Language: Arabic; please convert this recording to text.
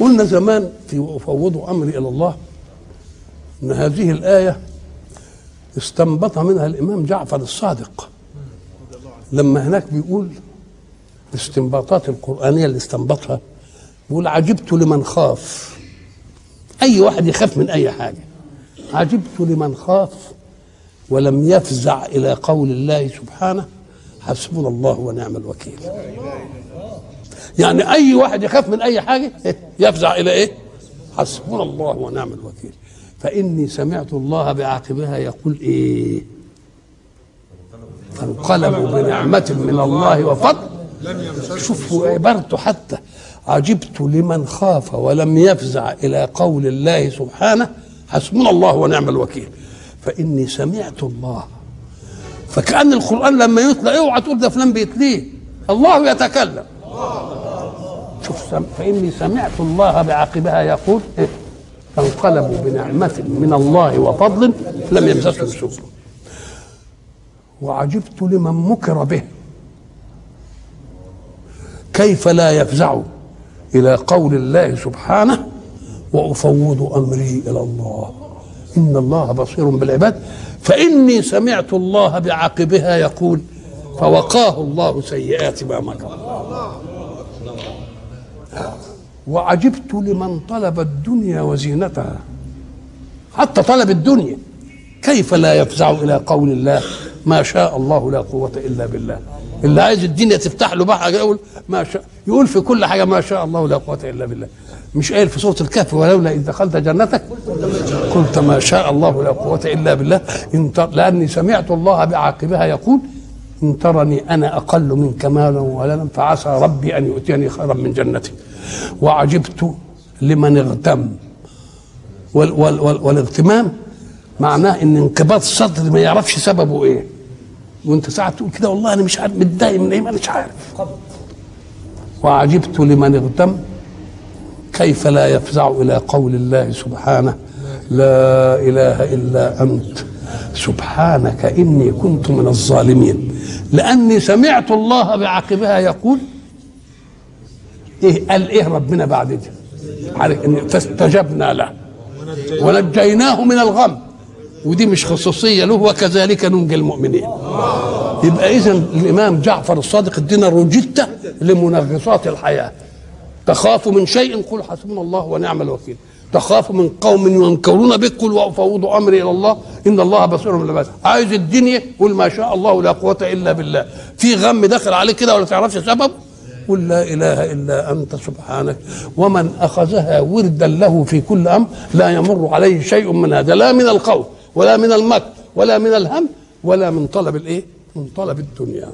قلنا زمان في افوض امري إلى الله إن هذه الآية استنبط منها الإمام جعفر الصادق. لما هناك بيقول الاستنباطات القرآنية اللي استنبطها بيقول عجبت لمن خاف. أي واحد يخاف من أي حاجة. عجبت لمن خاف ولم يفزع إلى قول الله سبحانه حسبنا الله ونعم الوكيل. يعني أي واحد يخاف من أي حاجة يفزع إلى إيه؟ حسبنا الله ونعم الوكيل. فإني سمعت الله بعاقبها يقول إيه؟ فانقلبوا بنعمة من الله وفضل. شوفوا عبارته حتى عجبت لمن خاف ولم يفزع إلى قول الله سبحانه حسبنا الله ونعم الوكيل. فإني سمعت الله. فكأن القرآن لما يتلى اوعى تقول ده فلان بيتليه. الله يتكلم. شوف سم... فإني سمعت الله بعقبها يقول إيه؟ فانقلبوا بنعمة من الله وفضل لم يمسسهم سوء وعجبت لمن مكر به. كيف لا يفزع إلى قول الله سبحانه وأفوض أمري إلى الله؟ إن الله بصير بالعباد. فإني سمعت الله بعقبها يقول فوقاه الله سيئات ما مكر. وعجبت لمن طلب الدنيا وزينتها. حتى طلب الدنيا. كيف لا يفزع إلى قول الله ما شاء الله لا قوة إلا بالله. اللي عايز الدنيا تفتح له بقى يقول ما شاء يقول في كل حاجة ما شاء الله لا قوة إلا بالله. مش قايل في سورة الكهف ولولا إذ دخلت جنتك قلت ما شاء الله لا قوة إلا بالله. إن. لأني سمعت الله بعاقبها يقول إن ترني أنا أقل منك مالا ولدا فعسى ربي أن يؤتيني خيرا من جنتي. وعجبت لمن اغتم. وال وال وال والاغتمام معناه إن انقباض الصدر ما يعرفش سببه إيه. وأنت ساعة تقول كده والله أنا مش عارف متضايق من إيه ما مش عارف. وعجبت لمن اغتم. كيف لا يفزع إلى قول الله سبحانه لا إله إلا أنت. سبحانك إني كنت من الظالمين. لأني سمعت الله بعقبها يقول إيه؟ قال إيه ربنا بعد عارف أن فاستجبنا له. ونجيناه من الغم. ودي مش خصوصية له وكذلك ننجي المؤمنين. يبقى اذا الإمام جعفر الصادق ادينا روجيتا لمنغصات الحياة. تخاف من شيء قل حسبنا الله ونعم الوكيل. تخاف من قوم ينكرون بك قل وأفوض أمري إلى الله إن الله بصير بالعباد عايز الدنيا قل ما شاء الله لا قوة إلا بالله. في غم داخل عليك كده ولا تعرفش سبب؟ قل لا إله إلا أنت سبحانك. ومن أخذها وردا له في كل أمر لا يمر عليه شيء من هذا. لا من الخوف ولا من المكر ولا من الهم ولا من طلب الإيه؟ من طلب الدنيا.